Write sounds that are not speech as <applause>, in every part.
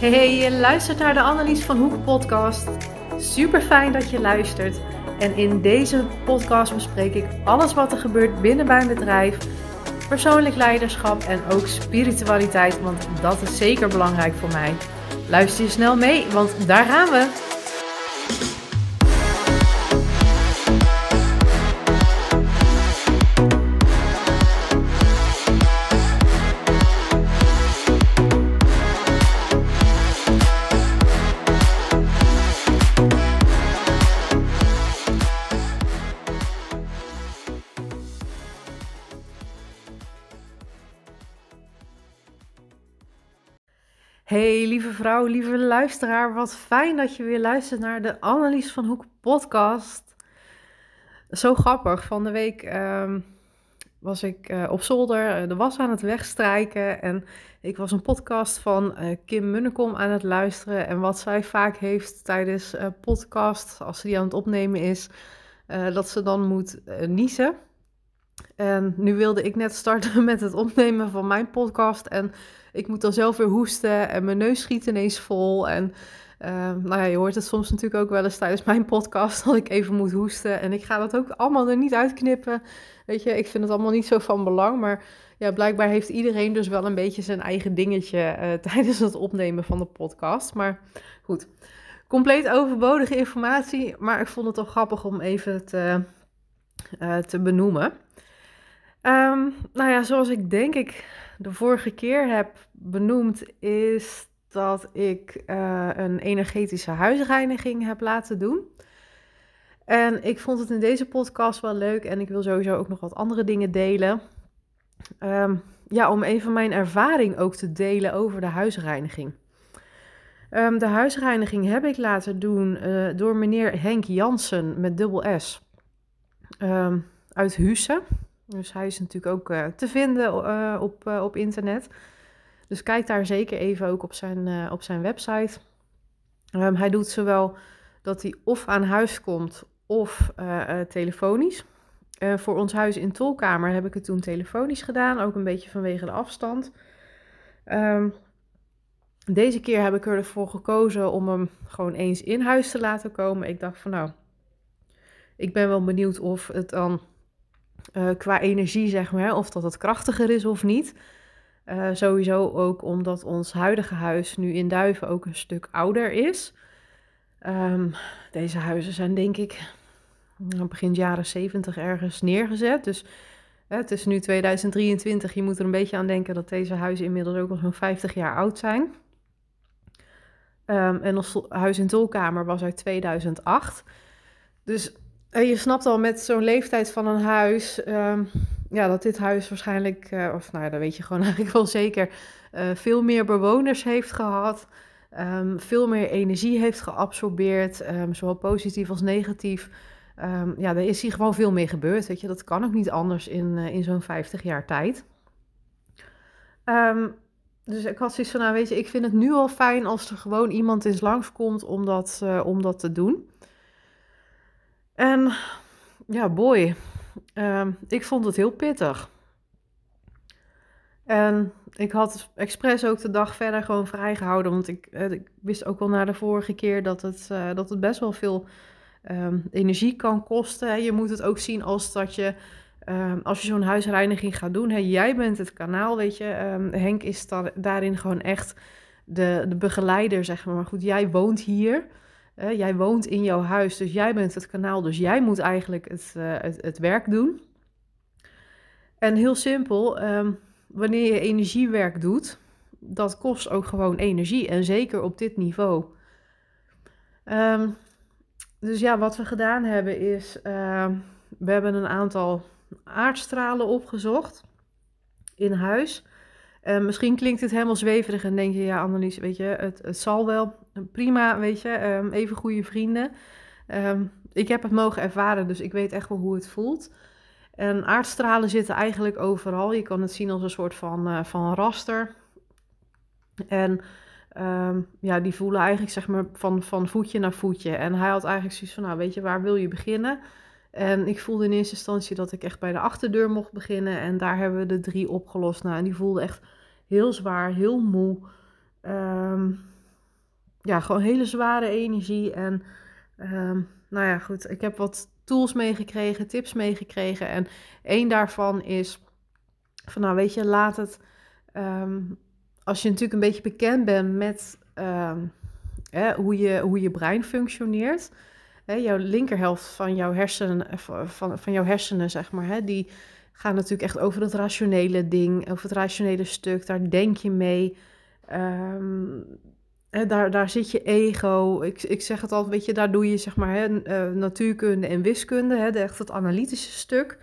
Hey, je luistert naar de Annelies van Hoek podcast. Super fijn dat je luistert. En in deze podcast bespreek ik alles wat er gebeurt binnen mijn bedrijf, persoonlijk leiderschap en ook spiritualiteit, want dat is zeker belangrijk voor mij. Luister je snel mee, want daar gaan we. Vrouw, lieve luisteraar, wat fijn dat je weer luistert naar de Annelies van Hoek podcast. Zo grappig, van de week ehm, was ik uh, op zolder uh, de was aan het wegstrijken en ik was een podcast van uh, Kim Munnekom aan het luisteren. En wat zij vaak heeft tijdens podcast, als ze die aan het opnemen is, dat ze dan moet niezen. En nu wilde ik net starten <laughs> met het opnemen van mijn podcast en ik moet dan zelf weer hoesten en mijn neus schiet ineens vol. En uh, nou ja, je hoort het soms natuurlijk ook wel eens tijdens mijn podcast <laughs> dat ik even moet hoesten. En ik ga dat ook allemaal er niet uitknippen. Weet je, ik vind het allemaal niet zo van belang. Maar ja, blijkbaar heeft iedereen dus wel een beetje zijn eigen dingetje uh, <laughs> tijdens het opnemen van de podcast. Maar goed, compleet overbodige informatie. Maar ik vond het toch grappig om even te, uh, te benoemen. Um, nou ja, zoals ik denk ik de vorige keer heb benoemd, is dat ik uh, een energetische huisreiniging heb laten doen. En ik vond het in deze podcast wel leuk en ik wil sowieso ook nog wat andere dingen delen. Um, ja, om even mijn ervaring ook te delen over de huisreiniging. Um, de huisreiniging heb ik laten doen uh, door meneer Henk Jansen met dubbel S um, uit Husse. Dus hij is natuurlijk ook uh, te vinden uh, op, uh, op internet. Dus kijk daar zeker even ook op zijn, op zijn website. Um, hij doet zowel dat hij of aan huis komt of telefonisch. voor ons huis in Tolkamer heb ik het toen telefonisch gedaan, ook een beetje vanwege de afstand. Um, deze keer heb ik ervoor gekozen om hem gewoon eens in huis te laten komen. Ik dacht van nou, ik ben wel benieuwd of het dan uh, qua energie, zeg maar, of dat het krachtiger is of niet. Uh, sowieso ook omdat ons huidige huis nu in Duiven ook een stuk ouder is. Um, deze huizen zijn denk ik begin jaren 70 ergens neergezet. Dus het is nu 2023. Je moet er een beetje aan denken dat deze huizen inmiddels ook al zo'n 50 jaar oud zijn. Um, en ons huis in Tolkamer was uit 2008. Dus en je snapt al met zo'n leeftijd van een huis, um, ja, dat dit huis waarschijnlijk, uh, of nou ja, dat weet je gewoon <laughs> eigenlijk wel zeker, uh, veel meer bewoners heeft gehad, um, veel meer energie heeft geabsorbeerd, um, zowel positief als negatief. ja, er is hier gewoon veel meer gebeurd, weet je, dat kan ook niet anders in, in zo'n 50 jaar tijd. dus ik had zoiets van, nou weet je, ik vind het nu al fijn als er gewoon iemand eens langskomt om dat, om dat te doen. En ja, boy, uh, ik vond het heel pittig. En ik had expres ook de dag verder gewoon vrijgehouden. Want ik, uh, ik wist ook wel na de vorige keer dat het, uh, dat het best wel veel um, energie kan kosten. Je moet het ook zien als dat je, als je zo'n huisreiniging gaat doen. Hè, jij bent het kanaal, weet je. Henk is daarin gewoon echt de, de begeleider, zeg maar. Maar goed, jij woont hier jij woont in jouw huis, dus jij bent het kanaal, dus jij moet eigenlijk het, uh, het, werk doen. En heel simpel, um, wanneer je energiewerk doet, dat kost ook gewoon energie. En zeker op dit niveau. Um, dus ja, wat we gedaan hebben is, uh, we hebben een aantal aardstralen opgezocht in huis. Uh, misschien klinkt het helemaal zweverig en denk je, ja Annelies, weet je, het, zal wel. Prima, weet je, um, even goede vrienden. Um, ik heb het mogen ervaren, dus ik weet echt wel hoe het voelt. En aardstralen zitten eigenlijk overal. Je kan het zien als een soort van, uh, van raster. En um, ja, die voelen eigenlijk zeg maar van, van voetje naar voetje. En hij had eigenlijk zoiets van, nou weet je, waar wil je beginnen? En ik voelde in eerste instantie dat ik echt bij de achterdeur mocht beginnen. En daar hebben we de drie opgelost. Nou, en die voelde echt heel zwaar, heel moe. Um, ja, gewoon hele zware energie. En ehm, nou ja, goed, ik heb wat tools meegekregen, tips meegekregen. En één daarvan is van nou weet je, laat het. Ehm, als je natuurlijk een beetje bekend bent met ehm, hoe, je, hoe je brein functioneert. Jouw linkerhelft van jouw hersenen, van, van jouw hersenen, zeg maar, hè, die gaan natuurlijk echt over het rationele ding, over het rationele stuk. Daar denk je mee. Um, hè, daar, daar zit je ego. Ik, ik zeg het altijd, weet je, daar doe je zeg maar hè, eh, natuurkunde en wiskunde, hè, echt het analytische stuk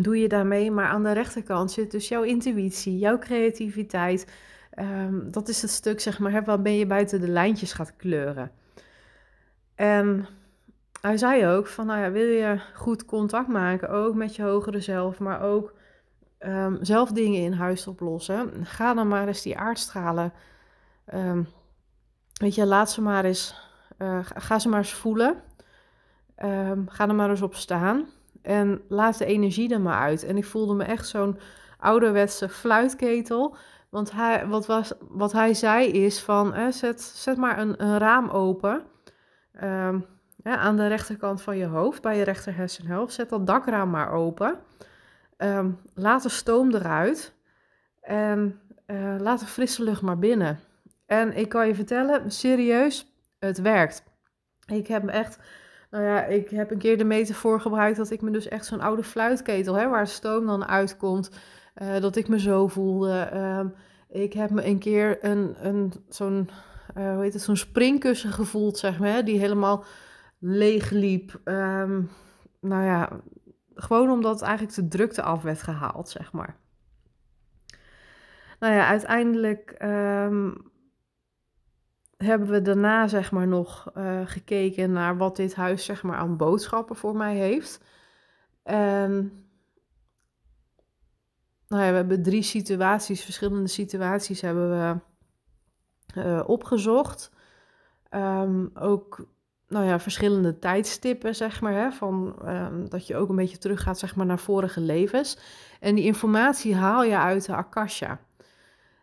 doe je daarmee. Maar aan de rechterkant zit dus jouw intuïtie, jouw creativiteit. Ehm, dat is het stuk, zeg maar, waarmee je buiten de lijntjes gaat kleuren. En hij zei ook van, nou ja, wil je goed contact maken, ook met je hogere zelf, maar ook um, zelf dingen in huis oplossen. Ga dan maar eens die aardstralen, um, weet je, laat ze maar eens, uh, ga ze maar eens voelen. ga er maar eens op staan. En laat de energie er maar uit. En ik voelde me echt zo'n ouderwetse fluitketel. Want hij, wat, was, wat hij zei is van, eh, zet, zet maar een, een raam open. Um, aan de rechterkant van je hoofd, bij je rechter hersenhelft. Zet dat dakraam maar open. Um, laat de stoom eruit. En uh, laat de frisse lucht maar binnen. En ik kan je vertellen, serieus, het werkt. Ik heb echt nou ja, ik heb een keer de metafoor gebruikt dat ik me dus echt zo'n oude fluitketel, hè, waar stoom dan uitkomt, uh, dat ik me zo voelde. Uh, ik heb me een keer een, een, zo'n, uh, hoe heet het, zo'n springkussen gevoeld, zeg maar, hè, die helemaal leeg liep. Um, nou ja, gewoon omdat eigenlijk de drukte af werd gehaald, zeg maar. Nou ja, uiteindelijk um, hebben we daarna zeg maar nog uh, gekeken naar wat dit huis zeg maar aan boodschappen voor mij heeft. Nou ja, we hebben drie situaties, verschillende situaties hebben we uh, opgezocht. Um, ook nou ja, verschillende tijdstippen, zeg maar, hè, van, um, dat je ook een beetje teruggaat zeg maar, naar vorige levens. En die informatie haal je uit de Akasha.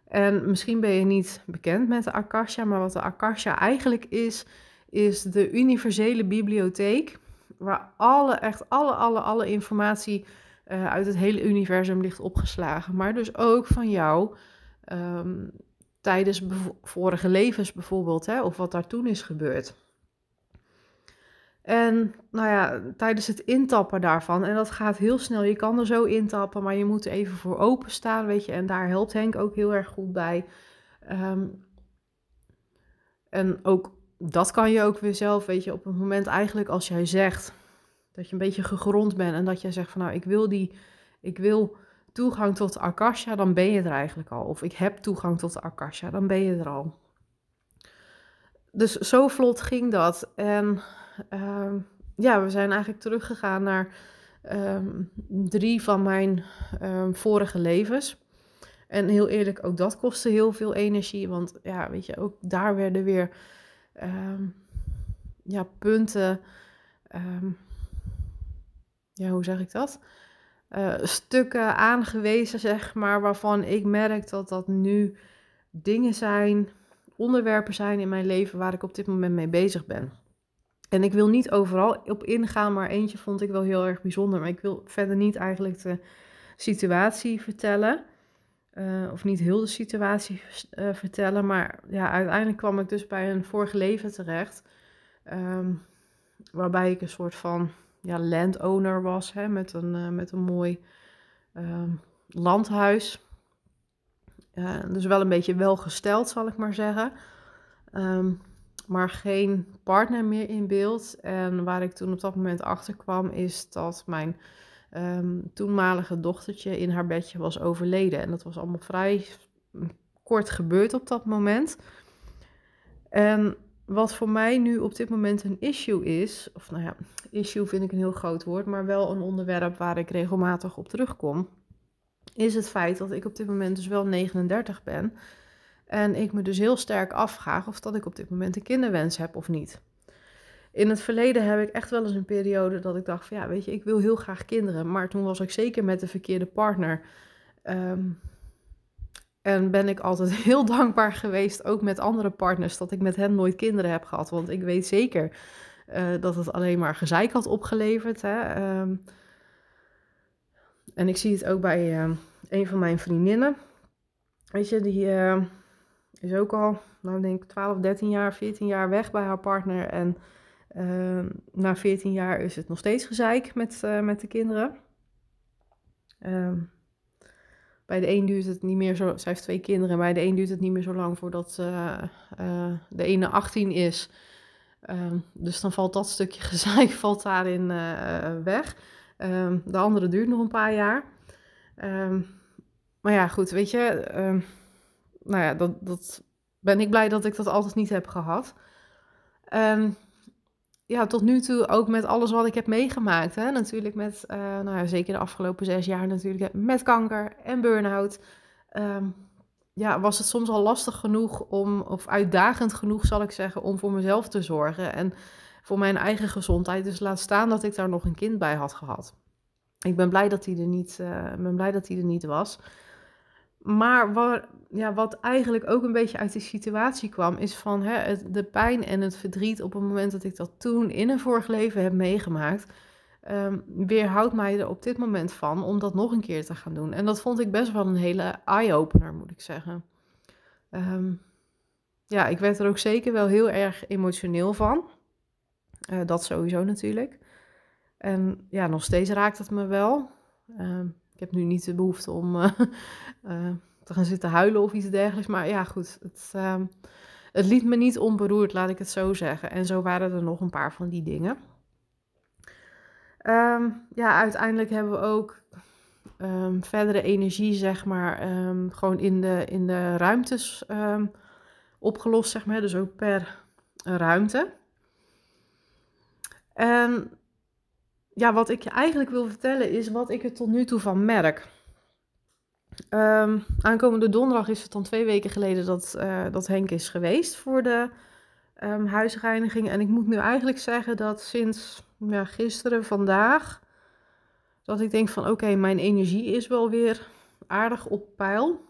En misschien ben je niet bekend met de Akasha, maar wat de Akasha eigenlijk is, is de universele bibliotheek, waar alle, echt alle, alle, alle informatie uh, uit het hele universum ligt opgeslagen. Maar dus ook van jou um, tijdens vorige levens bijvoorbeeld, hè, of wat daar toen is gebeurd. En nou ja, tijdens het intappen daarvan, en dat gaat heel snel, je kan er zo intappen, maar je moet even voor openstaan, weet je, en daar helpt Henk ook heel erg goed bij. Um, en ook dat kan je ook weer zelf, weet je, op een moment eigenlijk als jij zegt dat je een beetje gegrond bent en dat jij zegt van nou, ik wil die, ik wil toegang tot de Akasha, dan ben je er eigenlijk al. Of ik heb toegang tot de Akasha, dan ben je er al. Dus zo vlot ging dat. En Ehm, ja, we zijn eigenlijk teruggegaan naar ehm, drie van mijn ehm, vorige levens. En heel eerlijk, ook dat kostte heel veel energie. Want ja, weet je, ook daar werden weer ja, punten. ja, hoe zeg ik dat? Uh, stukken aangewezen, zeg maar, waarvan ik merk dat dat nu dingen zijn, onderwerpen zijn in mijn leven waar ik op dit moment mee bezig ben. En ik wil niet overal op ingaan, maar eentje vond ik wel heel erg bijzonder. Maar ik wil verder niet eigenlijk de situatie vertellen. Uh, of niet heel de situatie uh, vertellen. Maar ja, uiteindelijk kwam ik dus bij een vorige leven terecht. Um, waarbij ik een soort van ja, landowner was. Hè, met, een, uh, met een mooi um, landhuis. dus wel een beetje welgesteld, zal ik maar zeggen. Um, maar geen partner meer in beeld. En waar ik toen op dat moment achter kwam, is dat mijn um, toenmalige dochtertje in haar bedje was overleden. En dat was allemaal vrij kort gebeurd op dat moment. En wat voor mij nu op dit moment een issue is, of nou ja, issue vind ik een heel groot woord, maar wel een onderwerp waar ik regelmatig op terugkom, is het feit dat ik op dit moment dus wel 39 ben. En ik me dus heel sterk afvraag of dat ik op dit moment een kinderwens heb of niet. In het verleden heb ik echt wel eens een periode dat ik dacht van ja, weet je, ik wil heel graag kinderen. Maar toen was ik zeker met de verkeerde partner. Um, En ben ik altijd <laughs> heel dankbaar geweest, ook met andere partners, dat ik met hen nooit kinderen heb gehad. Want ik weet zeker uh, dat het alleen maar gezeik had opgeleverd. Hè? Um, en ik zie het ook bij uh, een van mijn vriendinnen. Weet je, die uh, is ook al, nou denk ik 12, 13 jaar, 14 jaar weg bij haar partner. En na 14 jaar is het nog steeds gezeik met, met de kinderen. Um, bij de een duurt het niet meer zo. Zij heeft twee kinderen. Bij de een duurt het niet meer zo lang voordat uh, uh, de ene 18 is. Um, dus dan valt dat stukje <laughs> gezeik valt daarin uh, weg. Um, de andere duurt nog een paar jaar. Um, maar ja, goed, weet je. nou ja, dat, dat ben ik blij dat ik dat altijd niet heb gehad. Um, ja, tot nu toe ook met alles wat ik heb meegemaakt. Hè? Natuurlijk met, uh, nou ja, zeker de afgelopen zes jaar natuurlijk, met kanker en burn-out. Um, ja, was het soms al lastig genoeg om, of uitdagend genoeg zal ik zeggen, om voor mezelf te zorgen. En voor mijn eigen gezondheid. Dus laat staan dat ik daar nog een kind bij had gehad. Ik ben blij dat hij er niet, uh, ben blij dat hij er niet was. Maar wat, ja, wat eigenlijk ook een beetje uit die situatie kwam, is van hè, de pijn en het verdriet op het moment dat ik dat toen in een vorig leven heb meegemaakt, um, weerhoudt mij er op dit moment van om dat nog een keer te gaan doen. En dat vond ik best wel een hele eye-opener, moet ik zeggen. Um, ja, ik werd er ook zeker wel heel erg emotioneel van. Uh, dat sowieso natuurlijk. En ja, nog steeds raakt het me wel. Um, ik heb nu niet de behoefte om uh, uh, <laughs> te gaan zitten huilen of iets dergelijks. Maar ja, goed. Het, uh, het liet me niet onberoerd, laat ik het zo zeggen. En zo waren er nog een paar van die dingen. Um, ja, uiteindelijk hebben we ook um, verdere energie, zeg maar, gewoon in de, in de ruimtes opgelost, zeg maar. Dus ook per ruimte. En ja, wat ik je eigenlijk wil vertellen is wat ik er tot nu toe van merk. Um, aankomende donderdag is het dan twee weken geleden dat, uh, dat Henk is geweest voor de um, huisreiniging. En ik moet nu eigenlijk zeggen dat sinds ja, gisteren, vandaag, dat ik denk van oké, mijn energie is wel weer aardig op peil.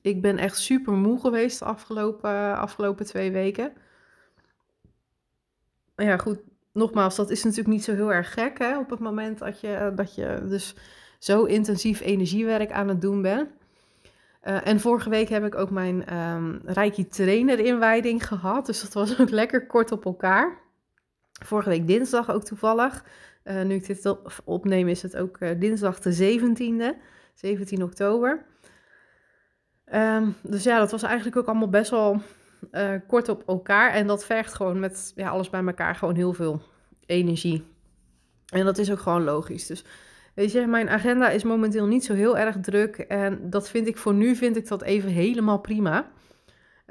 Ik ben echt super moe geweest de afgelopen, afgelopen twee weken. Ja, goed, nogmaals, dat is natuurlijk niet zo heel erg gek hè, op het moment dat je, dat je dus zo intensief energiewerk aan het doen bent. Uh, en vorige week heb ik ook mijn um, Reiki trainer inwijding gehad. Dus dat was ook <laughs> lekker kort op elkaar. Vorige week dinsdag ook toevallig. Uh, nu ik dit opneem is het ook uh, dinsdag de 17e. 17 oktober. Um, dus ja, dat was eigenlijk ook allemaal best wel kort op elkaar. En dat vergt gewoon met ja, alles bij elkaar gewoon heel veel energie. En dat is ook gewoon logisch. Dus weet je, mijn agenda is momenteel niet zo heel erg druk. En dat vind ik voor nu vind ik dat even helemaal prima.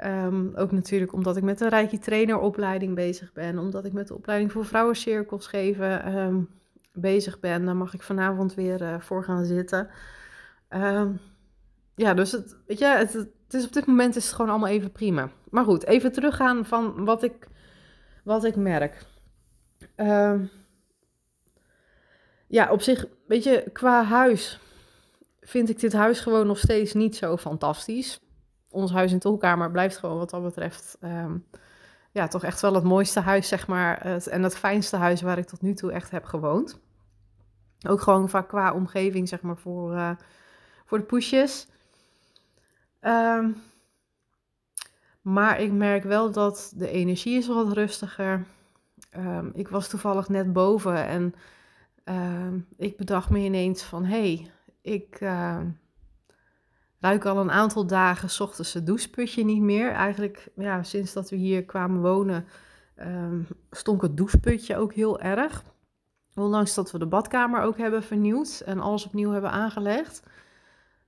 Um, ook natuurlijk omdat ik met de Reiki traineropleiding bezig ben. Omdat ik met de opleiding voor vrouwencirkels geven um, bezig ben. Daar mag ik vanavond weer uh, voor gaan zitten. Um, ja, dus het, weet je, het, het, is op dit moment is het gewoon allemaal even prima. Maar goed, even teruggaan van wat ik, wat ik merk. Uh, ja, op zich, weet je, qua huis vind ik dit huis gewoon nog steeds niet zo fantastisch. Ons huis in Tolkamer blijft gewoon wat dat betreft, um, ja, toch echt wel het mooiste huis, zeg maar. Het, en het fijnste huis waar ik tot nu toe echt heb gewoond. Ook gewoon vaak qua omgeving, zeg maar, voor, uh, voor de poesjes. Um, maar ik merk wel dat de energie is wat rustiger. Um, ik was toevallig net boven en um, ik bedacht me ineens van... hé, hey, ik uh, ruik al een aantal dagen s ochtends het doucheputje niet meer. Eigenlijk, ja, sinds dat we hier kwamen wonen... stonk het doucheputje ook heel erg. Ondanks dat we de badkamer ook hebben vernieuwd en alles opnieuw hebben aangelegd...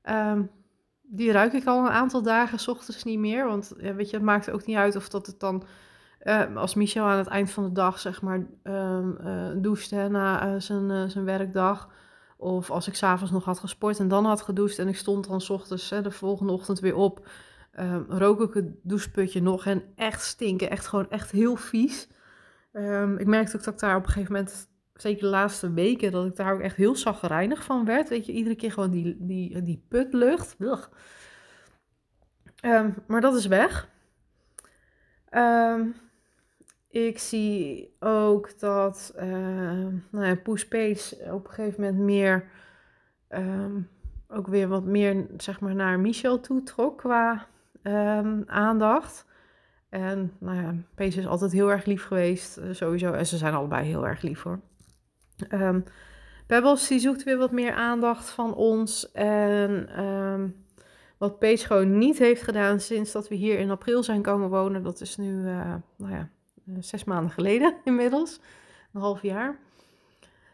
Um, die ruik ik al een aantal dagen, s ochtends niet meer. Want ja, weet je, het maakt ook niet uit of dat het dan, uh, als Michel aan het eind van de dag, zeg maar, uh, doucht na uh, zijn, zijn werkdag. Of als ik s'avonds nog had gesport en dan had gedoucht en ik stond dan s ochtends hè, de volgende ochtend weer op. Um, rook ik het doucheputje nog en echt stinken, echt gewoon echt heel vies. Um, ik merkte ook dat ik daar op een gegeven moment zeker de laatste weken, dat ik daar ook echt heel zagrijnig van werd. Weet je, iedere keer gewoon die, die, die putlucht. Ehm, maar dat is weg. Ehm, ik zie ook dat uh, nou ja, Push op een gegeven moment meer, ook weer wat meer zeg maar, naar Michel toe trok qua aandacht. En nou ja, Pace is altijd heel erg lief geweest, uh, sowieso. En ze zijn allebei heel erg lief hoor. Um, Pebbles die zoekt weer wat meer aandacht van ons. En wat Pace gewoon niet heeft gedaan sinds dat we hier in april zijn komen wonen. Dat is nu, uh, nou ja, zes maanden geleden <laughs> inmiddels. Een half jaar.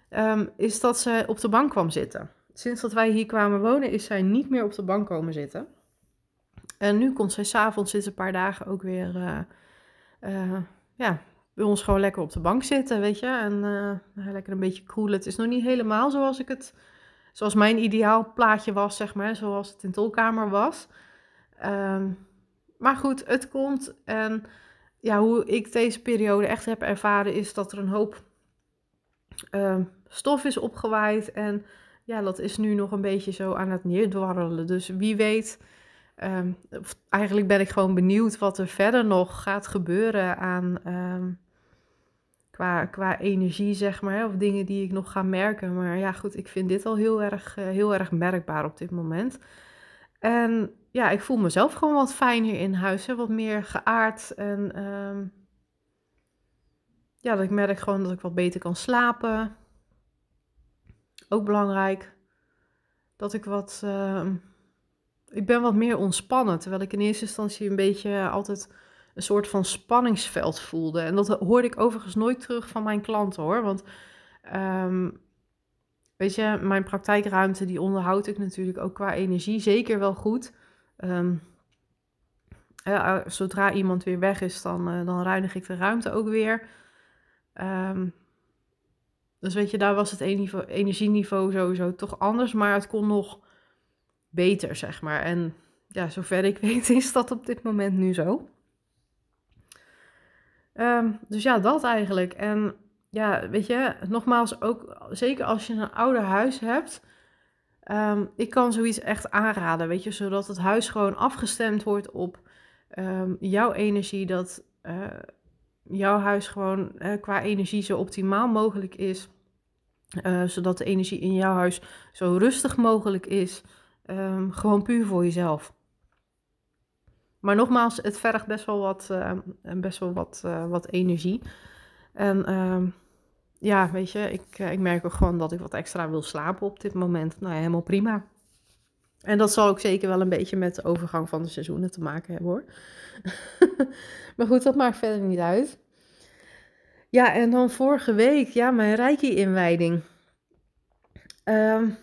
Um, is dat ze op de bank kwam zitten. Sinds dat wij hier kwamen wonen is zij niet meer op de bank komen zitten. En nu komt zij s'avonds sinds een paar dagen ook weer uh, uh, ja, bij ons gewoon lekker op de bank zitten, weet je. En uh, lekker een beetje koelen. Het is nog niet helemaal zoals ik het, zoals mijn ideaal plaatje was, zeg maar. Zoals het in tolkamer was. Um, maar goed, het komt. En ja, hoe ik deze periode echt heb ervaren is dat er een hoop uh, stof is opgewaaid. En ja, dat is nu nog een beetje zo aan het neerdwarrelen. Dus wie weet Um, eigenlijk ben ik gewoon benieuwd wat er verder nog gaat gebeuren aan um, qua, qua energie, zeg maar. Of dingen die ik nog ga merken. Maar ja, goed, ik vind dit al heel erg, uh, heel erg merkbaar op dit moment. En ja, ik voel mezelf gewoon wat fijner in huis. Hè? Wat meer geaard. En um, ja, dat ik merk gewoon dat ik wat beter kan slapen. Ook belangrijk. Dat ik wat ik ben wat meer ontspannen. Terwijl ik in eerste instantie een beetje altijd een soort van spanningsveld voelde. En dat hoorde ik overigens nooit terug van mijn klanten hoor. Want um, weet je, mijn praktijkruimte die onderhoud ik natuurlijk ook qua energie zeker wel goed. Um, ja, zodra iemand weer weg is, dan, uh, dan ruinig ik de ruimte ook weer. Um, dus weet je, daar was het energieniveau sowieso toch anders. Maar het kon nog beter, zeg maar. En ja, zover ik <laughs> weet is dat op dit moment nu zo. Um, dus ja, dat eigenlijk. En ja, weet je, nogmaals, ook zeker als je een ouder huis hebt. Um, ik kan zoiets echt aanraden, weet je, zodat het huis gewoon afgestemd wordt op um, jouw energie. Dat uh, jouw huis gewoon uh, qua energie zo optimaal mogelijk is. Uh, zodat de energie in jouw huis zo rustig mogelijk is. Um, gewoon puur voor jezelf. Maar nogmaals, het vergt best wel wat, best wel wat, wat energie. En ja, weet je, ik, uh, ik merk ook gewoon dat ik wat extra wil slapen op dit moment. Nou ja, helemaal prima. En dat zal ook zeker wel een beetje met de overgang van de seizoenen te maken hebben hoor. <laughs> maar goed, dat maakt verder niet uit. Ja, en dan vorige week, ja, mijn Reiki-inwijding. Um,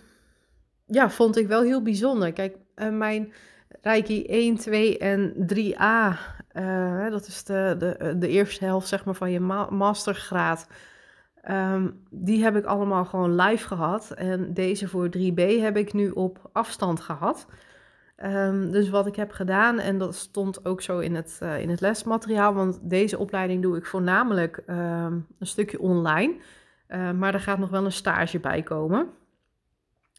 ja, vond ik wel heel bijzonder. Kijk, uh, mijn Reiki 1, 2 en 3A, uh, dat is de, de, de eerste helft zeg maar, van je ma mastergraad. Um, die heb ik allemaal gewoon live gehad. En deze voor 3B heb ik nu op afstand gehad. Um, dus wat ik heb gedaan, en dat stond ook zo in het, uh, in het lesmateriaal, want deze opleiding doe ik voornamelijk um, een stukje online. Maar er gaat nog wel een stage bij komen.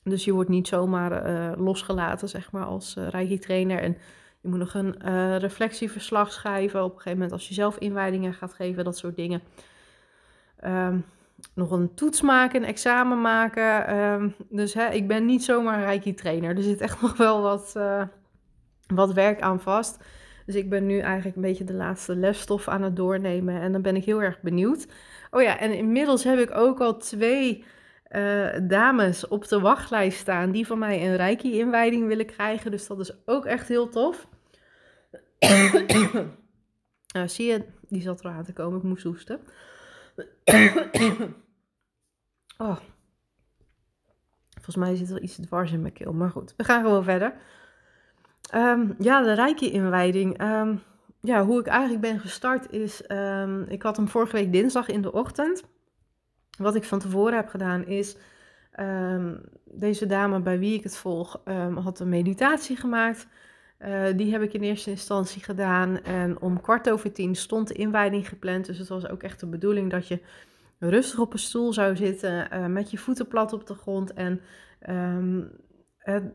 Dus je wordt niet zomaar uh, losgelaten, zeg maar, als uh, Reiki-trainer. En je moet nog een reflectieverslag schrijven. Op een gegeven moment als je zelf inwijdingen gaat geven, dat soort dingen. Um, nog een toets maken, een examen maken. Um, dus hè, ik ben niet zomaar Reiki-trainer. Er zit echt <laughs> nog wel wat, wat werk aan vast. Dus ik ben nu eigenlijk een beetje de laatste lesstof aan het doornemen. En dan ben ik heel erg benieuwd. Oh ja, en inmiddels heb ik ook al twee uh, dames op de wachtlijst staan die van mij een Reiki-inwijding willen krijgen. Dus dat is ook echt heel tof. uh, <coughs> zie je, die zat er aan te komen. Ik moest hoesten. <coughs> oh. Volgens mij zit er iets dwars in mijn keel. Maar goed, we gaan gewoon verder. Um, ja, de Reiki-inwijding. Um, ja, hoe ik eigenlijk ben gestart is... Um, ik had hem vorige week dinsdag in de ochtend... Wat ik van tevoren heb gedaan is, deze dame bij wie ik het volg, had een meditatie gemaakt. Uh, die heb ik in eerste instantie gedaan en om kwart over tien stond de inwijding gepland. Dus het was ook echt de bedoeling dat je rustig op een stoel zou zitten uh, met je voeten plat op de grond en um,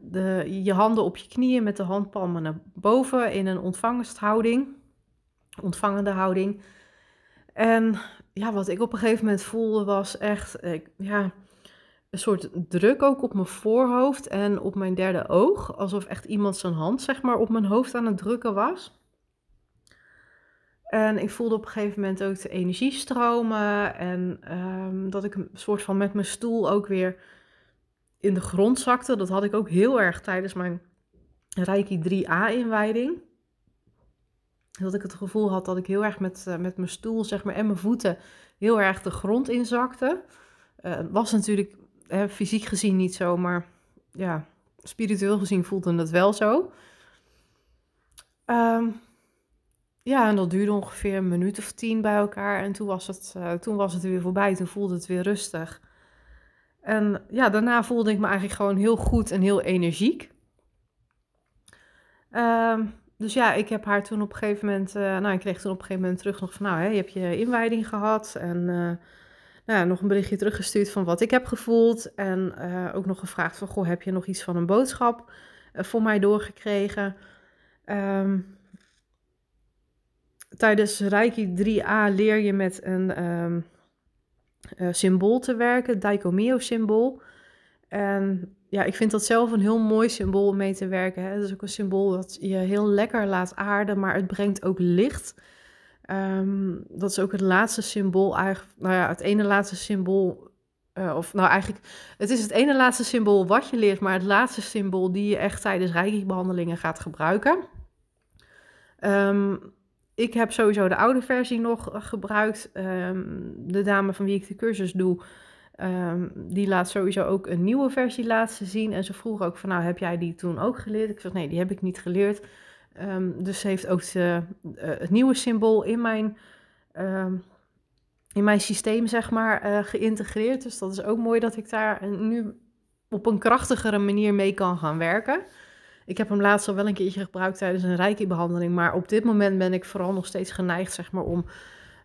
de, je handen op je knieën met de handpalmen naar boven in een ontvangsthouding, ontvangende houding. En ja, wat ik op een gegeven moment voelde was echt, ja, een soort druk ook op mijn voorhoofd en op mijn derde oog. Alsof echt iemand zijn hand, zeg maar, op mijn hoofd aan het drukken was. En ik voelde op een gegeven moment ook de energie stromen. En ehm, dat ik een soort van met mijn stoel ook weer in de grond zakte. Dat had ik ook heel erg tijdens mijn Reiki 3A-inwijding. Dat ik het gevoel had dat ik heel erg met, uh, met mijn stoel zeg maar, en mijn voeten heel erg de grond inzakte. Uh, was natuurlijk fysiek gezien niet zo, maar ja, spiritueel gezien voelde het wel zo. Um, ja, en dat duurde ongeveer een minuut of tien bij elkaar. En toen was het, uh, toen was het weer voorbij. Toen voelde het weer rustig. En ja, daarna voelde ik me eigenlijk gewoon heel goed en heel energiek. Um, dus ja, ik heb haar toen op een gegeven moment... Uh, nou, ik kreeg toen op een gegeven moment terug nog van... Nou, hè, je hebt je inwijding gehad. En uh, nou, nog een berichtje teruggestuurd van wat ik heb gevoeld. En ook nog gevraagd van... Goh, heb je nog iets van een boodschap voor mij doorgekregen? Um, tijdens Reiki 3a leer je met een um, uh, symbool te werken, Daikomio-symbool. En ja, ik vind dat zelf een heel mooi symbool om mee te werken. Het is ook een symbool dat je heel lekker laat aarden, maar het brengt ook licht. Um, dat is ook het laatste symbool, eigenlijk, nou ja, het ene laatste symbool. Uh, of nou eigenlijk, het is het ene laatste symbool wat je leert, maar het laatste symbool die je echt tijdens Reiki-behandelingen gaat gebruiken. Um, ik heb sowieso de oude versie nog eh, gebruikt. Ehm, de dame van wie ik de cursus doe, die laat sowieso ook een nieuwe versie laten zien. En ze vroeg ook van, nou, heb jij die toen ook geleerd? Ik zeg, nee, die heb ik niet geleerd. Um, dus ze heeft ook de, uh, het nieuwe symbool in mijn, in mijn systeem, zeg maar, uh, geïntegreerd. Dus dat is ook mooi dat ik daar nu op een krachtigere manier mee kan gaan werken. Ik heb hem laatst al wel een keertje gebruikt tijdens een reiki-behandeling. Maar op dit moment ben ik vooral nog steeds geneigd, zeg maar, om...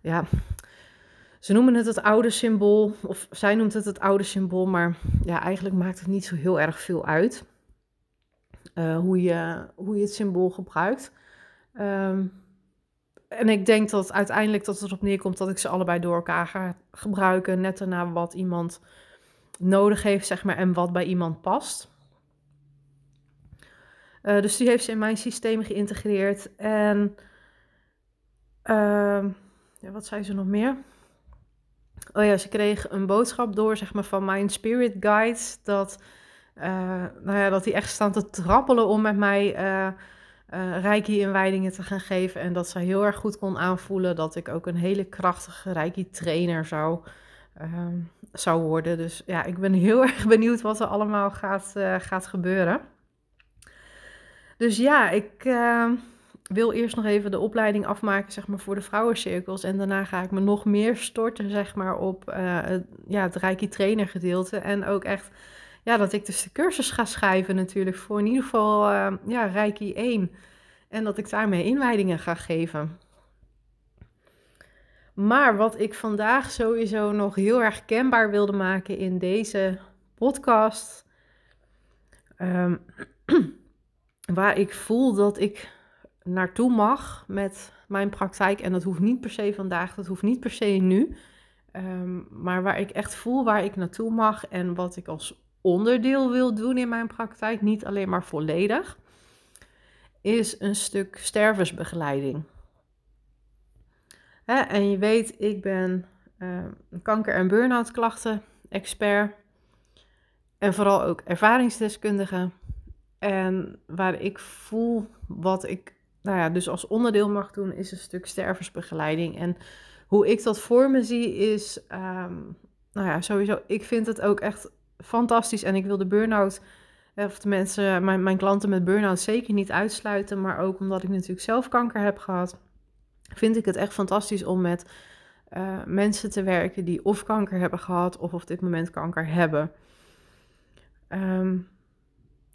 Ja, ze noemen het het oude symbool. Of zij noemt het het oude symbool. Maar ja, eigenlijk maakt het niet zo heel erg veel uit. Uh, hoe, je, hoe je het symbool gebruikt. Um, en ik denk dat uiteindelijk dat het erop neerkomt dat ik ze allebei door elkaar ga gebruiken. Net daarna wat iemand nodig heeft, zeg maar, en wat bij iemand past. Uh, dus die heeft ze in mijn systeem geïntegreerd. En uh, ja, wat zei ze nog meer? Oh ja, ze kreeg een boodschap door, zeg maar, van mijn spirit guide. Dat, nou ja, dat die echt staan te trappelen om met mij uh, Reiki-inwijdingen te gaan geven. En dat ze heel erg goed kon aanvoelen dat ik ook een hele krachtige Reiki-trainer zou, ehm, zou worden. Dus ja, ik ben heel <laughs> erg benieuwd wat er allemaal gaat, gaat gebeuren. Dus ja, ik uh, wil eerst nog even de opleiding afmaken zeg maar, voor de vrouwencirkels. En daarna ga ik me nog meer storten zeg maar, op het, ja, het Reiki trainer gedeelte. En ook echt ja, dat ik dus de cursus ga schrijven natuurlijk voor in ieder geval uh, ja, Reiki 1. En dat ik daarmee inwijdingen ga geven. Maar wat ik vandaag sowieso nog heel erg kenbaar wilde maken in deze podcast... Um, <clears throat> waar ik voel dat ik naartoe mag met mijn praktijk. En dat hoeft niet per se vandaag, dat hoeft niet per se nu. Um, maar waar ik echt voel waar ik naartoe mag en wat ik als onderdeel wil doen in mijn praktijk, niet alleen maar volledig, is een stuk stervensbegeleiding. Hè, en je weet, ik ben uh, kanker- en burn-out klachten expert en vooral ook ervaringsdeskundige. En waar ik voel wat ik, nou ja, dus als onderdeel mag doen, is een stuk stervensbegeleiding. En hoe ik dat voor me zie is, um, nou ja, sowieso, ik vind het ook echt fantastisch. En ik wil de burn-out, eh, of de mensen, mijn, mijn klanten met burn-out zeker niet uitsluiten. Maar ook omdat ik natuurlijk zelf kanker heb gehad, vind ik het echt fantastisch om met uh, mensen te werken die of kanker hebben gehad of op dit moment kanker hebben. Um,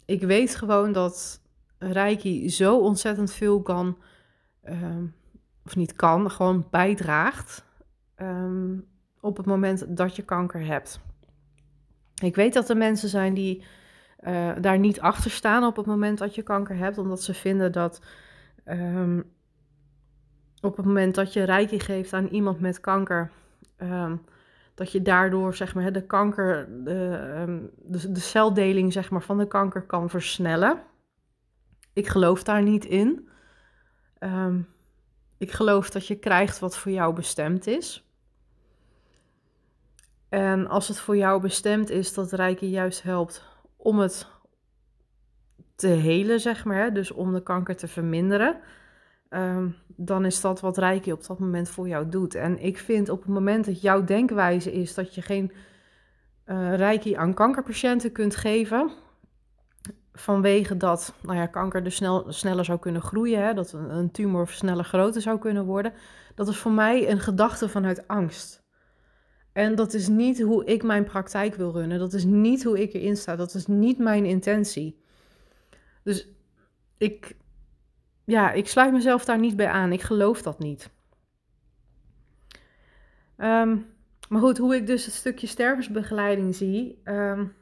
ik weet gewoon dat Reiki zo ontzettend veel kan, um, of niet kan, gewoon bijdraagt um, op het moment dat je kanker hebt. Ik weet dat er mensen zijn die uh, daar niet achter staan op het moment dat je kanker hebt, omdat ze vinden dat um, op het moment dat je reiki geeft aan iemand met kanker, um, dat je daardoor zeg maar, de kanker, de, um, de, de, celdeling zeg maar, van de kanker kan versnellen. Ik geloof daar niet in. ik geloof dat je krijgt wat voor jou bestemd is. En als het voor jou bestemd is, dat Reiki juist helpt om het te helen, zeg maar, dus om de kanker te verminderen, um, dan is dat wat Reiki op dat moment voor jou doet. En ik vind op het moment dat jouw denkwijze is dat je geen uh, aan kankerpatiënten kunt geven, vanwege dat nou ja, kanker dus snel, sneller zou kunnen groeien, hè, dat een tumor sneller groter zou kunnen worden, dat is voor mij een gedachte vanuit angst. En dat is niet hoe ik mijn praktijk wil runnen. Dat is niet hoe ik erin sta. Dat is niet mijn intentie. Dus ik, ja, ik sluit mezelf daar niet bij aan. Ik geloof dat niet. Ehm, maar goed, hoe ik dus het stukje stervensbegeleiding zie. Um,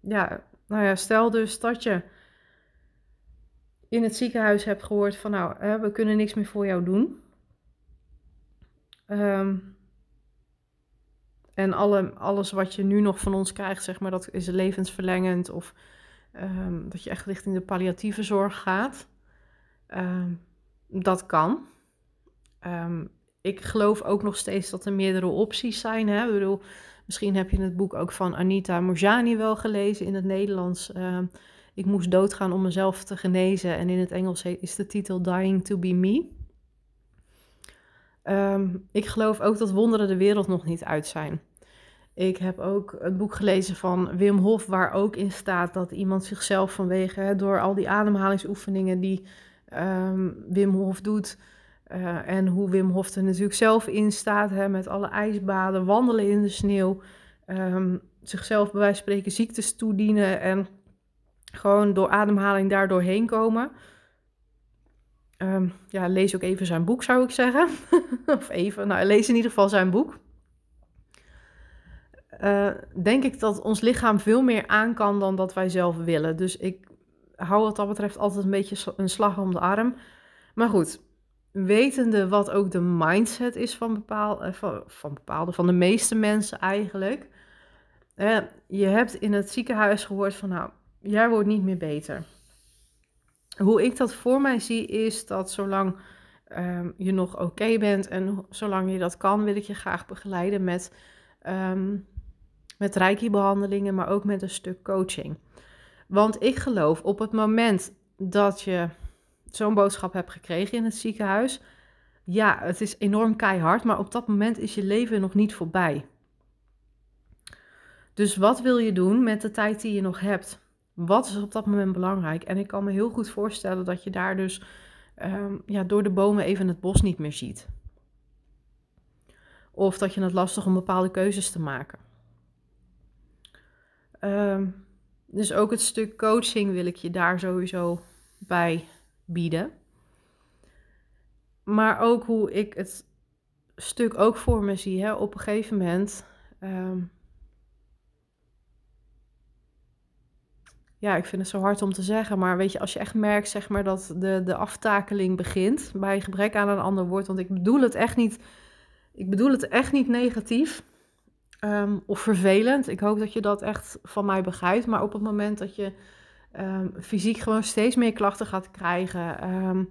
ja, nou ja, stel dus dat je in het ziekenhuis hebt gehoord van nou, we kunnen niks meer voor jou doen. Um, en alle, alles wat je nu nog van ons krijgt, zeg maar, dat is levensverlengend of um, dat je echt richting de palliatieve zorg gaat. Um, dat kan. Um, ik geloof ook nog steeds dat er meerdere opties zijn. Hè? Ik bedoel, misschien heb je het boek ook van Anita Morjani wel gelezen in het Nederlands. ik moest doodgaan om mezelf te genezen. En in het Engels is de titel Dying to be Me. Um, ik geloof ook dat wonderen de wereld nog niet uit zijn. Ik heb ook het boek gelezen van Wim Hof, waar ook in staat dat iemand zichzelf vanwege, door al die ademhalingsoefeningen die um, Wim Hof doet, uh, en hoe Wim Hof er natuurlijk zelf in staat, hè, met alle ijsbaden, wandelen in de sneeuw, um, zichzelf bij wijze van spreken ziektes toedienen en gewoon door ademhaling daardoor heen komen. Um, ja, lees ook even zijn boek, zou ik zeggen. <laughs> of even, nou, lees in ieder geval zijn boek. Uh, denk ik dat ons lichaam veel meer aan kan dan dat wij zelf willen. Dus ik hou wat dat betreft altijd een beetje een slag om de arm. Maar goed, wetende wat ook de mindset is van, bepaal, uh, van, van bepaalde, van de meeste mensen eigenlijk. Uh, je hebt in het ziekenhuis gehoord van, nou, jij wordt niet meer beter hoe ik dat voor mij zie, is dat zolang um, je nog oké bent en zolang je dat kan, wil ik je graag begeleiden met, um, met reiki-behandelingen, maar ook met een stuk coaching. Want ik geloof op het moment dat je zo'n boodschap hebt gekregen in het ziekenhuis, ja, het is enorm keihard, maar op dat moment is je leven nog niet voorbij. Dus wat wil je doen met de tijd die je nog hebt? Wat is op dat moment belangrijk? En ik kan me heel goed voorstellen dat je daar dus um, ja, door de bomen even het bos niet meer ziet. Of dat je het lastig om bepaalde keuzes te maken. Um, dus ook het stuk coaching wil ik je daar sowieso bij bieden. Maar ook hoe ik het stuk ook voor me zie. Hè? Op een gegeven moment um, ja, ik vind het zo hard om te zeggen, maar weet je, als je echt merkt, zeg maar, dat de, de aftakeling begint bij gebrek aan een ander woord, want ik bedoel het echt niet, ik bedoel het echt niet negatief um, of vervelend. Ik hoop dat je dat echt van mij begrijpt, maar op het moment dat je um, fysiek gewoon steeds meer klachten gaat krijgen, um,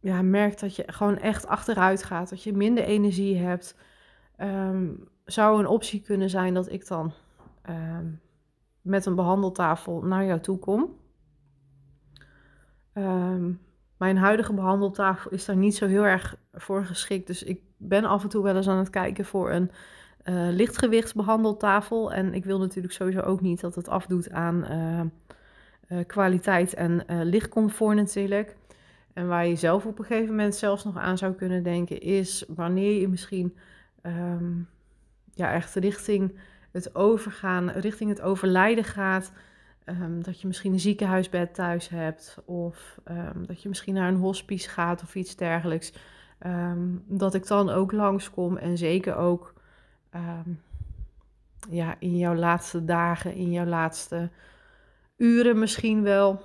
ja, merkt dat je gewoon echt achteruit gaat, dat je minder energie hebt, zou een optie kunnen zijn dat ik dan met een behandeltafel naar jou toe kom. Ehm, mijn huidige behandeltafel is daar niet zo heel erg voor geschikt. Dus ik ben af en toe wel eens aan het kijken voor een uh, lichtgewichtsbehandeltafel. En ik wil natuurlijk sowieso ook niet dat het afdoet aan uh, uh, kwaliteit en lichtcomfort natuurlijk. En waar je zelf op een gegeven moment zelfs nog aan zou kunnen denken, is wanneer je misschien um, ja, echt richting het overgaan, richting het overlijden gaat. Um, dat je misschien een ziekenhuisbed thuis hebt. Of um, dat je misschien naar een hospice gaat of iets dergelijks. Um, dat ik dan ook langskom en zeker ook ja, in jouw laatste dagen, in jouw laatste uren misschien wel.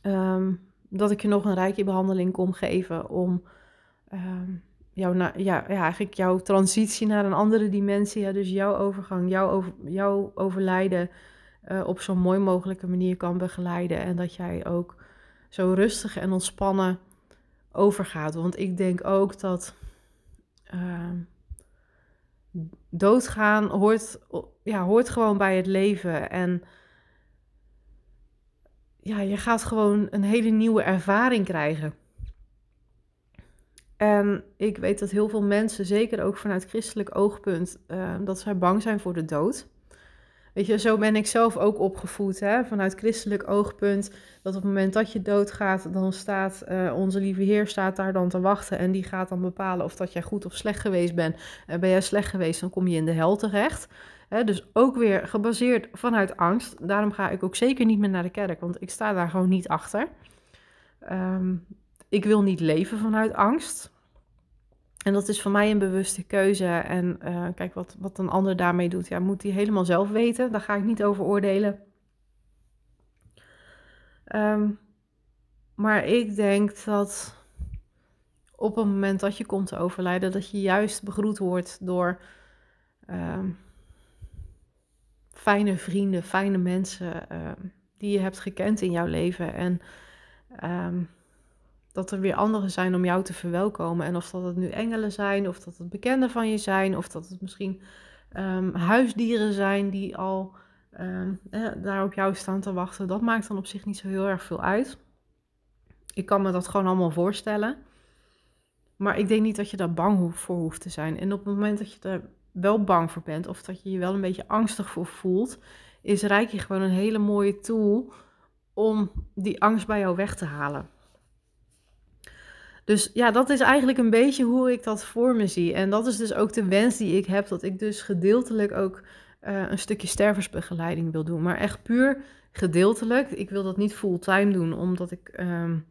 Ehm, dat ik je nog een rijke behandeling kom geven om jouw, ja, ja, eigenlijk jouw transitie naar een andere dimensie, ja, dus jouw overgang, jouw, over, jouw overlijden uh, op zo'n mooi mogelijke manier kan begeleiden. En dat jij ook zo rustig en ontspannen overgaat. Want ik denk ook dat uh, doodgaan hoort, ja, hoort gewoon bij het leven. En ja, je gaat gewoon een hele nieuwe ervaring krijgen. En ik weet dat heel veel mensen, zeker ook vanuit christelijk oogpunt, uh, dat zij bang zijn voor de dood. Weet je, zo ben ik zelf ook opgevoed, hè? vanuit christelijk oogpunt. Dat op het moment dat je doodgaat, dan staat uh, onze lieve Heer staat daar dan te wachten. En die gaat dan bepalen of dat jij goed of slecht geweest bent. En ben jij slecht geweest, dan kom je in de hel terecht. Hè? Dus ook weer gebaseerd vanuit angst. Daarom ga ik ook zeker niet meer naar de kerk, want ik sta daar gewoon niet achter. Um, ik wil niet leven vanuit angst. En dat is voor mij een bewuste keuze. En uh, kijk, wat, wat een ander daarmee doet, ja, moet hij helemaal zelf weten. Daar ga ik niet over oordelen. Um, maar ik denk dat op het moment dat je komt te overlijden, dat je juist begroet wordt door um, fijne vrienden, fijne mensen uh, die je hebt gekend in jouw leven. En dat er weer anderen zijn om jou te verwelkomen. En of dat het nu engelen zijn, of dat het bekenden van je zijn, of dat het misschien um, huisdieren zijn die al um, daar op jou staan te wachten. Dat maakt dan op zich niet zo heel erg veel uit. Ik kan me dat gewoon allemaal voorstellen. Maar ik denk niet dat je daar bang voor hoeft te zijn. En op het moment dat je er wel bang voor bent, of dat je je wel een beetje angstig voor voelt, is Reiki gewoon een hele mooie tool om die angst bij jou weg te halen. Dus ja, dat is eigenlijk een beetje hoe ik dat voor me zie. En dat is dus ook de wens die ik heb, dat ik dus gedeeltelijk ook uh, een stukje sterversbegeleiding wil doen. Maar echt puur gedeeltelijk. Ik wil dat niet fulltime doen, omdat ik um,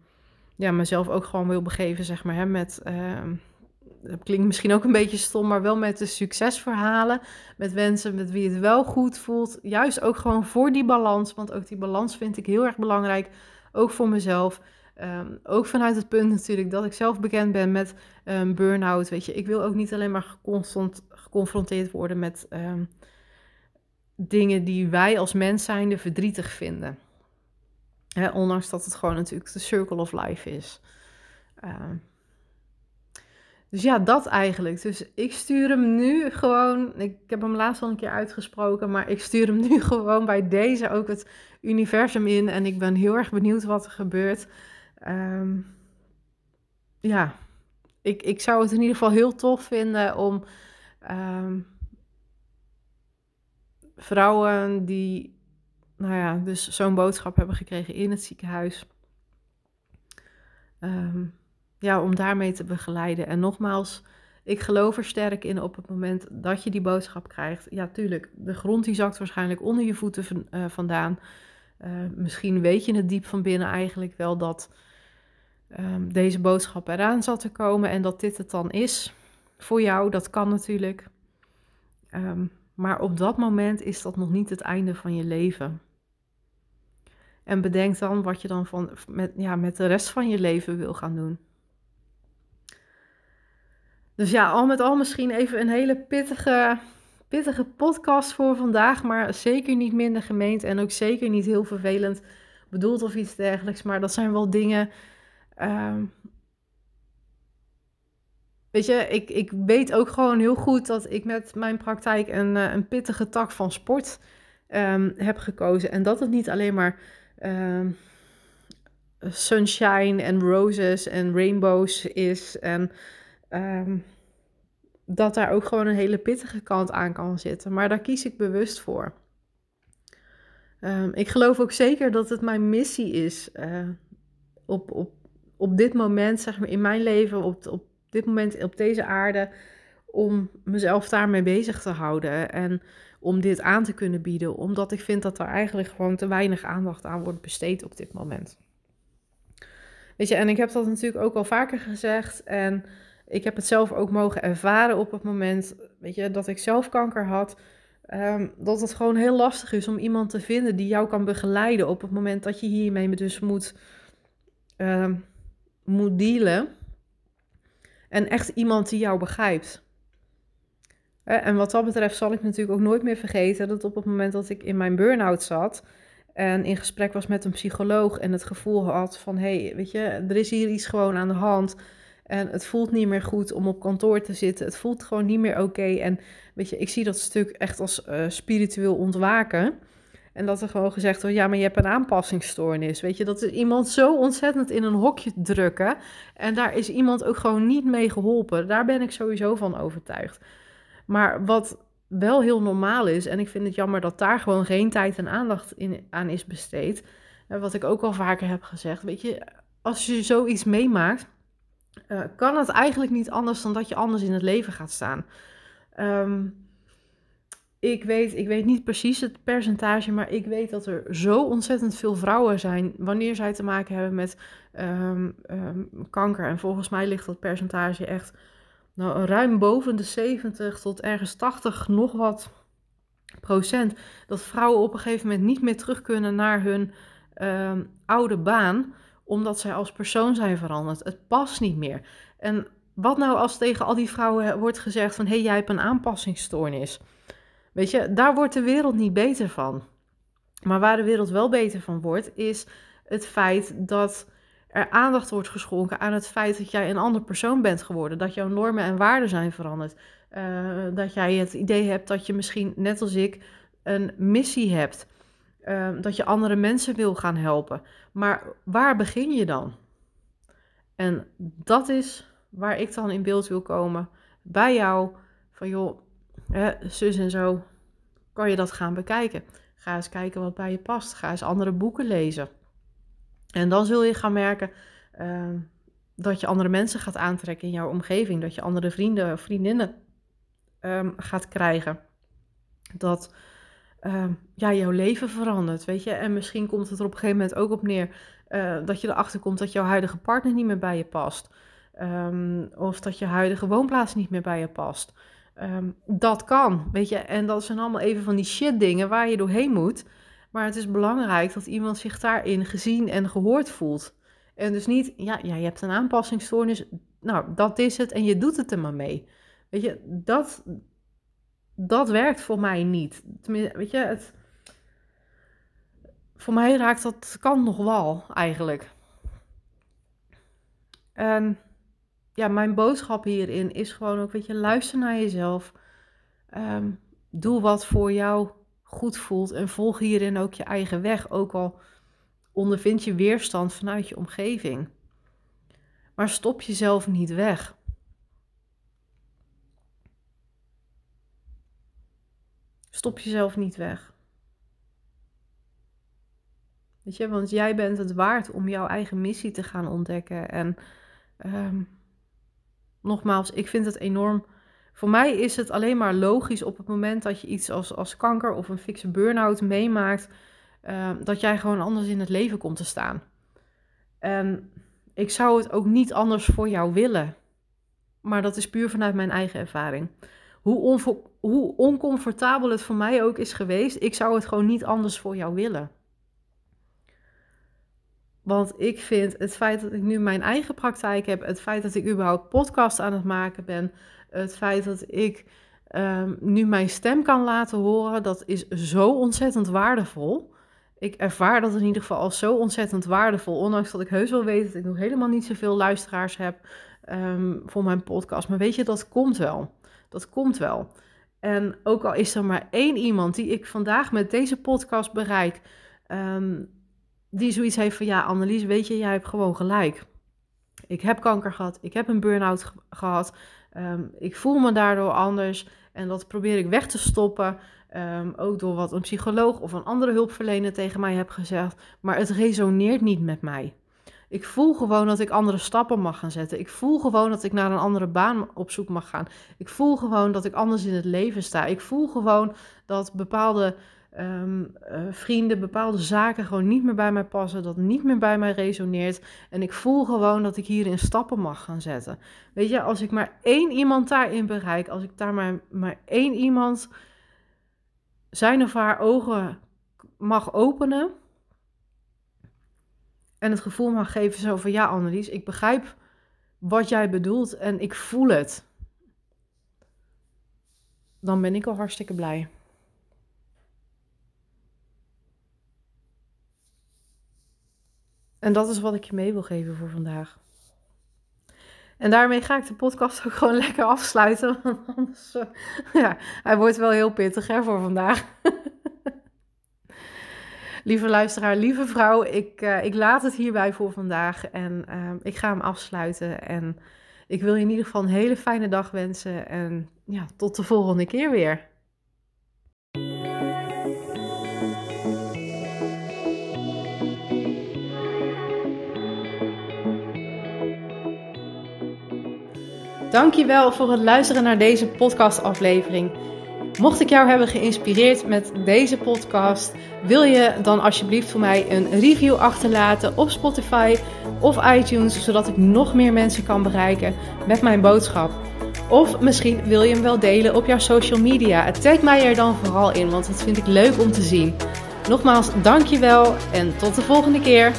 ja, mezelf ook gewoon wil begeven, zeg maar, hè, met... Dat klinkt misschien ook een beetje stom, maar wel met de succesverhalen. Met mensen met wie het wel goed voelt. Juist ook gewoon voor die balans. Want ook die balans vind ik heel erg belangrijk. Ook voor mezelf. Um, ook vanuit het punt natuurlijk dat ik zelf bekend ben met um, burn-out. Weet je, ik wil ook niet alleen maar constant geconfronteerd worden met um, dingen die wij als mens zijnde verdrietig vinden. Hè, ondanks dat het gewoon natuurlijk de circle of life is. dus ja, dat eigenlijk. Dus ik stuur hem nu gewoon. Ik heb hem laatst al een keer uitgesproken, maar ik stuur hem nu <laughs> gewoon bij deze ook het universum in. En ik ben heel erg benieuwd wat er gebeurt. Um, ja, ik, ik zou het in ieder geval heel tof vinden om um, vrouwen die, nou ja, dus zo'n boodschap hebben gekregen in het ziekenhuis. Um, ja, om daarmee te begeleiden. En nogmaals, ik geloof er sterk in op het moment dat je die boodschap krijgt. Ja, tuurlijk, de grond die zakt waarschijnlijk onder je voeten uh, vandaan. Uh, misschien weet je het diep van binnen eigenlijk wel dat um, deze boodschap eraan zat te komen en dat dit het dan is voor jou. Dat kan natuurlijk. Um, maar op dat moment is dat nog niet het einde van je leven. En bedenk dan wat je dan van, met, ja, met de rest van je leven wil gaan doen. Dus ja, al met al misschien even een hele pittige, pittige podcast voor vandaag. Maar zeker niet minder gemeend en ook zeker niet heel vervelend bedoeld of iets dergelijks. Maar dat zijn wel dingen Um, weet je, ik, ik weet ook gewoon heel goed dat ik met mijn praktijk een, eh, een pittige tak van sport um, heb gekozen. En dat het niet alleen maar um, sunshine en roses en rainbows is. En dat daar ook gewoon een hele pittige kant aan kan zitten. Maar daar kies ik bewust voor. ik geloof ook zeker dat het mijn missie is uh, op, op op dit moment, zeg maar in mijn leven, op, op dit moment op deze aarde, om mezelf daarmee bezig te houden en om dit aan te kunnen bieden, omdat ik vind dat er eigenlijk gewoon te weinig aandacht aan wordt besteed op dit moment. Weet je, en ik heb dat natuurlijk ook al vaker gezegd en ik heb het zelf ook mogen ervaren op het moment, weet je, dat ik zelf kanker had. ehm, dat het gewoon heel lastig is om iemand te vinden die jou kan begeleiden op het moment dat je hiermee dus moet, ehm, moet dealen. En echt iemand die jou begrijpt. En wat dat betreft zal ik natuurlijk ook nooit meer vergeten dat op het moment dat ik in mijn burn-out zat en in gesprek was met een psycholoog en het gevoel had van hé, hey, weet je, er is hier iets gewoon aan de hand en het voelt niet meer goed om op kantoor te zitten. Het voelt gewoon niet meer oké en weet je, ik zie dat stuk echt als uh, spiritueel ontwaken. En dat er gewoon gezegd wordt, ja, maar je hebt een aanpassingsstoornis. Weet je, dat is iemand zo ontzettend in een hokje drukken. En daar is iemand ook gewoon niet mee geholpen. Daar ben ik sowieso van overtuigd. Maar wat wel heel normaal is, en ik vind het jammer dat daar gewoon geen tijd en aandacht in, aan is besteed. Wat ik ook al vaker heb gezegd, weet je, als je zoiets meemaakt, uh, kan het eigenlijk niet anders dan dat je anders in het leven gaat staan. Um, ik weet, ik weet niet precies het percentage, maar ik weet dat er zo ontzettend veel vrouwen zijn wanneer zij te maken hebben met um, um, kanker. En volgens mij ligt dat percentage echt nou, ruim boven de 70 tot ergens 80 nog wat procent. Dat vrouwen op een gegeven moment niet meer terug kunnen naar hun um, oude baan, omdat zij als persoon zijn veranderd. Het past niet meer. En wat nou als tegen al die vrouwen wordt gezegd van hé, hey, jij hebt een aanpassingsstoornis. Weet je, daar wordt de wereld niet beter van. Maar waar de wereld wel beter van wordt, is het feit dat er aandacht wordt geschonken aan het feit dat jij een ander persoon bent geworden. Dat jouw normen en waarden zijn veranderd. Uh, dat jij het idee hebt dat je misschien, net als ik, een missie hebt. Uh, dat je andere mensen wil gaan helpen. Maar waar begin je dan? En dat is waar ik dan in beeld wil komen. Bij jou. Van joh, zus en zo, kan je dat gaan bekijken. Ga eens kijken wat bij je past. Ga eens andere boeken lezen. En dan zul je gaan merken uh, dat je andere mensen gaat aantrekken in jouw omgeving. Dat je andere vrienden of vriendinnen um, gaat krijgen. Dat uh, ja, jouw leven verandert, weet je. En misschien komt het er op een gegeven moment ook op neer... Uh, dat je erachter komt dat jouw huidige partner niet meer bij je past. Of dat je huidige woonplaats niet meer bij je past. Um, dat kan, weet je. En dat zijn allemaal even van die shit dingen waar je doorheen moet. Maar het is belangrijk dat iemand zich daarin gezien en gehoord voelt. En dus niet, ja, ja je hebt een aanpassingsstoornis. Nou, dat is het en je doet het er maar mee. Weet je, dat, dat werkt voor mij niet. Tenminste, weet je, het, voor mij raakt dat kan nog wel eigenlijk. En ja, mijn boodschap hierin is gewoon ook, weet je, luister naar jezelf. Um, doe wat voor jou goed voelt en volg hierin ook je eigen weg. Ook al ondervind je weerstand vanuit je omgeving. Maar stop jezelf niet weg. Stop jezelf niet weg. Weet je, want jij bent het waard om jouw eigen missie te gaan ontdekken. En um, nogmaals, ik vind het enorm. Voor mij is het alleen maar logisch op het moment dat je iets als, als kanker of een fikse burn-out meemaakt, uh, dat jij gewoon anders in het leven komt te staan. En ik zou het ook niet anders voor jou willen. Maar dat is puur vanuit mijn eigen ervaring. Hoe, hoe oncomfortabel het voor mij ook is geweest, ik zou het gewoon niet anders voor jou willen. Want ik vind het feit dat ik nu mijn eigen praktijk heb, het feit dat ik überhaupt podcast aan het maken ben, het feit dat ik um, nu mijn stem kan laten horen, dat is zo ontzettend waardevol. Ik ervaar dat in ieder geval als zo ontzettend waardevol. Ondanks dat ik heus wel weet dat ik nog helemaal niet zoveel luisteraars heb um, voor mijn podcast. Maar weet je, dat komt wel. Dat komt wel. En ook al is er maar één iemand die ik vandaag met deze podcast bereik. Um, die zoiets heeft van ja, Annelies, weet je, jij hebt gewoon gelijk. Ik heb kanker gehad, ik heb een burn-out gehad, um, ik voel me daardoor anders en dat probeer ik weg te stoppen. Um, ook door wat een psycholoog of een andere hulpverlener tegen mij heb gezegd. Maar het resoneert niet met mij. Ik voel gewoon dat ik andere stappen mag gaan zetten. Ik voel gewoon dat ik naar een andere baan op zoek mag gaan. Ik voel gewoon dat ik anders in het leven sta. Ik voel gewoon dat bepaalde um, uh, vrienden, bepaalde zaken gewoon niet meer bij mij passen, dat niet meer bij mij resoneert. En ik voel gewoon dat ik hierin stappen mag gaan zetten. Weet je, als ik maar één iemand daarin bereik, als ik daar maar, maar één iemand zijn of haar ogen mag openen. En het gevoel mag geven zo van ja, Annelies, ik begrijp wat jij bedoelt en ik voel het. Dan ben ik al hartstikke blij. En dat is wat ik je mee wil geven voor vandaag. En daarmee ga ik de podcast ook gewoon <laughs> lekker afsluiten. Want anders, uh, ja, hij wordt wel heel pittig hè, voor vandaag. <laughs> lieve luisteraar, lieve vrouw, ik, uh, ik laat het hierbij voor vandaag. En uh, ik ga hem afsluiten. En ik wil je in ieder geval een hele fijne dag wensen. En ja, tot de volgende keer weer. Dankjewel voor het luisteren naar deze podcastaflevering. Mocht ik jou hebben geïnspireerd met deze podcast, wil je dan alsjeblieft voor mij een review achterlaten op Spotify of iTunes, zodat ik nog meer mensen kan bereiken met mijn boodschap. Of misschien wil je hem wel delen op jouw social media. Tag mij er dan vooral in, want dat vind ik leuk om te zien. Nogmaals, dankjewel en tot de volgende keer.